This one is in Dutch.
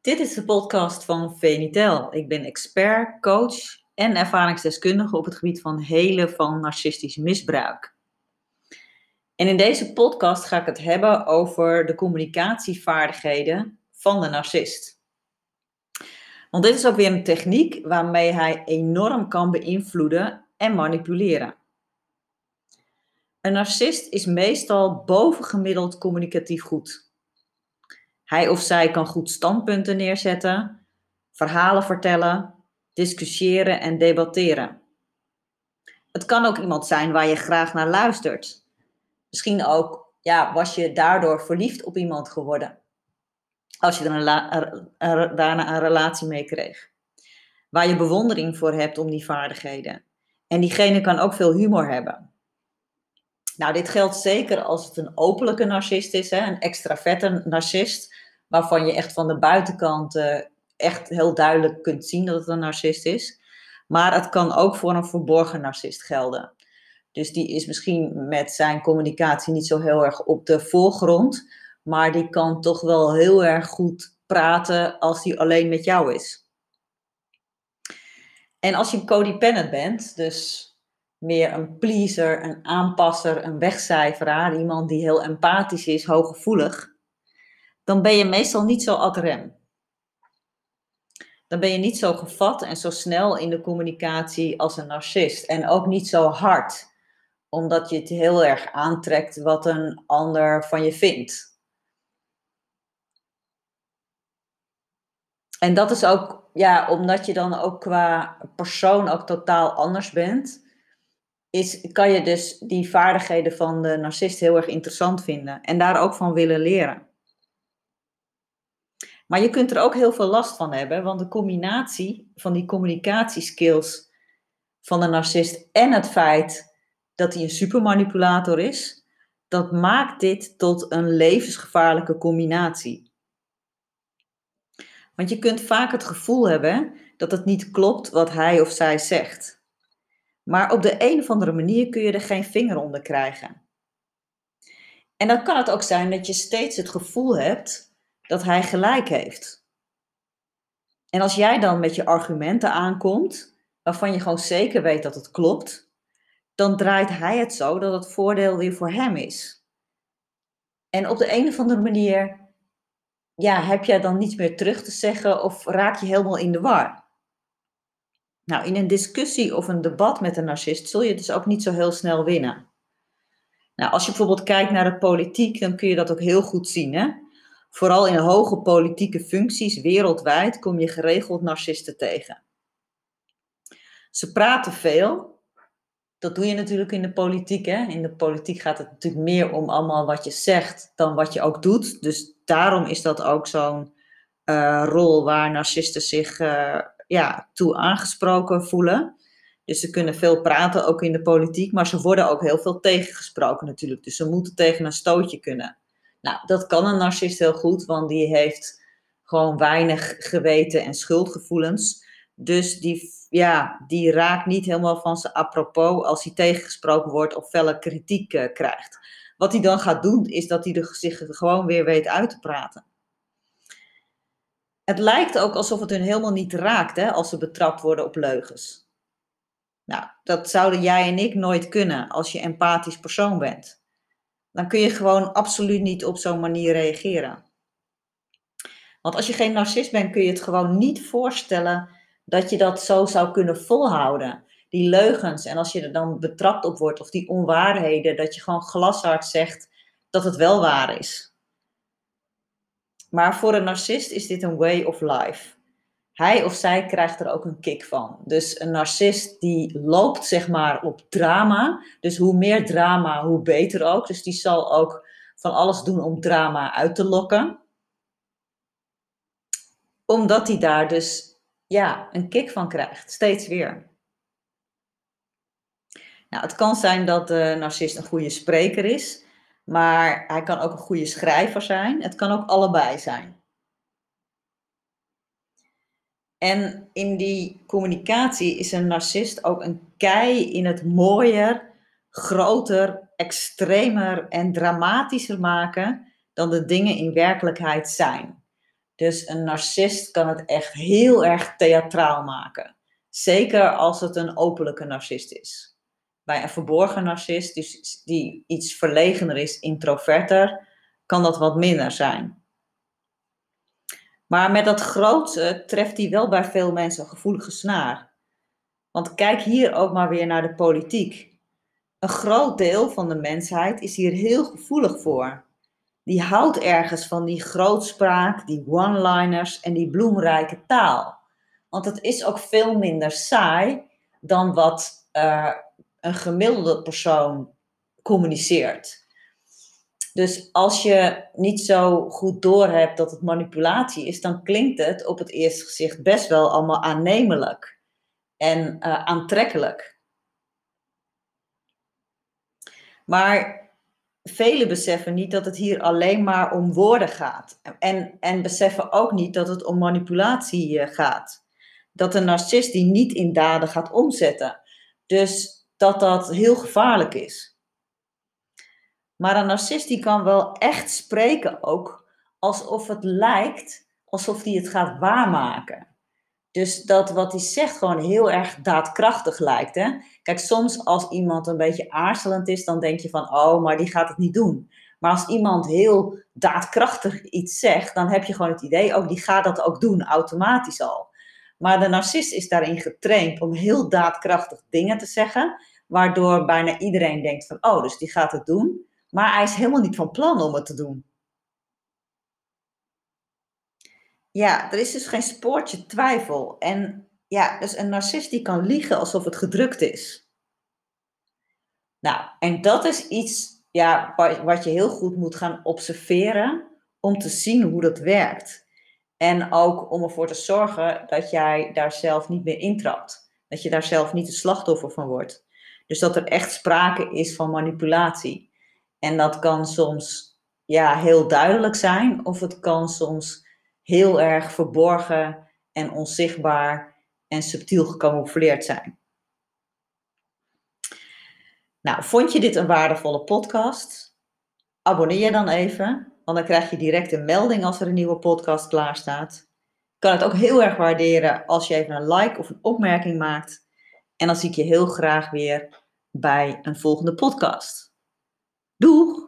Dit is de podcast van Venitel. Ik ben expert, coach en ervaringsdeskundige op het gebied van helen van narcistisch misbruik. En in deze podcast ga ik het hebben over de communicatievaardigheden van de narcist. Want dit is ook weer een techniek waarmee hij enorm kan beïnvloeden en manipuleren. Een narcist is meestal bovengemiddeld communicatief goed. Hij of zij kan goed standpunten neerzetten, verhalen vertellen, discussiëren en debatteren. Het kan ook iemand zijn waar je graag naar luistert. Misschien ook ja, was je daardoor verliefd op iemand geworden. Als je er daarna een relatie mee kreeg. Waar je bewondering voor hebt om die vaardigheden. En diegene kan ook veel humor hebben. Nou, dit geldt zeker als het een openlijke narcist is, hè, een extraverte narcist, waarvan je echt van de buitenkant uh, echt heel duidelijk kunt zien dat het een narcist is. Maar het kan ook voor een verborgen narcist gelden. Dus die is misschien met zijn communicatie niet zo heel erg op de voorgrond, maar die kan toch wel heel erg goed praten als hij alleen met jou is. En als je codependent bent, dus meer een pleaser, een aanpasser, een wegcijferaar, iemand die heel empathisch is, hooggevoelig, dan ben je meestal niet zo ad rem. Dan ben je niet zo gevat en zo snel in de communicatie als een narcist. En ook niet zo hard, omdat je het heel erg aantrekt wat een ander van je vindt. En dat is ook, ja, omdat je dan ook qua persoon ook totaal anders bent is, kan je dus die vaardigheden van de narcist heel erg interessant vinden en daar ook van willen leren. Maar je kunt er ook heel veel last van hebben, want de combinatie van die communicatieskills van de narcist en het feit dat hij een supermanipulator is, dat maakt dit tot een levensgevaarlijke combinatie. Want je kunt vaak het gevoel hebben dat het niet klopt wat hij of zij zegt. Maar op de een of andere manier kun je er geen vinger onder krijgen. En dan kan het ook zijn dat je steeds het gevoel hebt dat hij gelijk heeft. En als jij dan met je argumenten aankomt, waarvan je gewoon zeker weet dat het klopt, dan draait hij het zo dat het voordeel weer voor hem is. En op de een of andere manier ja, heb jij dan niets meer terug te zeggen of raak je helemaal in de war. Nou, in een discussie of een debat met een narcist zul je dus ook niet zo heel snel winnen. Nou, als je bijvoorbeeld kijkt naar de politiek, dan kun je dat ook heel goed zien. Hè? Vooral in hoge politieke functies wereldwijd kom je geregeld narcisten tegen. Ze praten veel. Dat doe je natuurlijk in de politiek. Hè? In de politiek gaat het natuurlijk meer om allemaal wat je zegt dan wat je ook doet. Dus daarom is dat ook zo'n uh, rol waar narcisten zich uh, ja, toe aangesproken voelen. Dus ze kunnen veel praten, ook in de politiek, maar ze worden ook heel veel tegengesproken natuurlijk. Dus ze moeten tegen een stootje kunnen. Nou, dat kan een narcist heel goed, want die heeft gewoon weinig geweten en schuldgevoelens. Dus die, ja, die raakt niet helemaal van zijn apropos als hij tegengesproken wordt of felle kritiek uh, krijgt. Wat hij dan gaat doen, is dat hij zich gewoon weer weet uit te praten het lijkt ook alsof het hun helemaal niet raakt hè, als ze betrapt worden op leugens. Nou, dat zouden jij en ik nooit kunnen als je empathisch persoon bent. Dan kun je gewoon absoluut niet op zo'n manier reageren. Want als je geen narcist bent, kun je het gewoon niet voorstellen dat je dat zo zou kunnen volhouden. Die leugens en als je er dan betrapt op wordt of die onwaarheden, dat je gewoon glashard zegt dat het wel waar is. Maar voor een narcist is dit een way of life. Hij of zij krijgt er ook een kick van. Dus een narcist die loopt zeg maar op drama. Dus hoe meer drama, hoe beter ook. Dus die zal ook van alles doen om drama uit te lokken. Omdat hij daar dus ja, een kick van krijgt, steeds weer. Nou, het kan zijn dat de narcist een goede spreker is. Maar hij kan ook een goede schrijver zijn. Het kan ook allebei zijn. En in die communicatie is een narcist ook een kei in het mooier, groter, extremer en dramatischer maken dan de dingen in werkelijkheid zijn. Dus een narcist kan het echt heel erg theatraal maken. Zeker als het een openlijke narcist is. Bij een verborgen narcist, dus die iets verlegener is, introverter, kan dat wat minder zijn. Maar met dat grootste treft hij wel bij veel mensen een gevoelige snaar. Want kijk hier ook maar weer naar de politiek. Een groot deel van de mensheid is hier heel gevoelig voor. Die houdt ergens van die grootspraak, die one-liners en die bloemrijke taal. Want het is ook veel minder saai dan wat uh, een gemiddelde persoon communiceert. Dus als je niet zo goed doorhebt dat het manipulatie is, dan klinkt het op het eerste gezicht best wel allemaal aannemelijk en uh, aantrekkelijk. Maar velen beseffen niet dat het hier alleen maar om woorden gaat. En, en beseffen ook niet dat het om manipulatie eh, gaat. Dat een narcist die niet in daden gaat omzetten. Dus dat dat heel gevaarlijk is. Maar een narcist die kan wel echt spreken ook alsof het lijkt alsof hij het gaat waarmaken. Dus dat wat hij zegt gewoon heel erg daadkrachtig lijkt. Hè? Kijk, soms als iemand een beetje aarzelend is, dan denk je van, oh, maar die gaat het niet doen. Maar als iemand heel daadkrachtig iets zegt, dan heb je gewoon het idee, oh, die gaat dat ook doen, automatisch al. Maar de narcist is daarin getraind om heel daadkrachtig dingen te zeggen, waardoor bijna iedereen denkt van, oh, dus die gaat het doen. Maar hij is helemaal niet van plan om het te doen. Ja, er is dus geen spoortje twijfel. En ja, dus een narcist die kan liegen alsof het gedrukt is. Nou, en dat is iets ja, wat je heel goed moet gaan observeren om te zien hoe dat werkt. En ook om ervoor te zorgen dat jij daar zelf niet meer intrapt. Dat je daar zelf niet het slachtoffer van wordt. Dus dat er echt sprake is van manipulatie. En dat kan soms ja, heel duidelijk zijn, of het kan soms heel erg verborgen en onzichtbaar en subtiel gecamoufleerd zijn. Nou, vond je dit een waardevolle podcast? Abonneer je dan even, want dan krijg je direct een melding als er een nieuwe podcast klaar staat. Ik kan het ook heel erg waarderen als je even een like of een opmerking maakt. En dan zie ik je heel graag weer bij een volgende podcast. Doeg!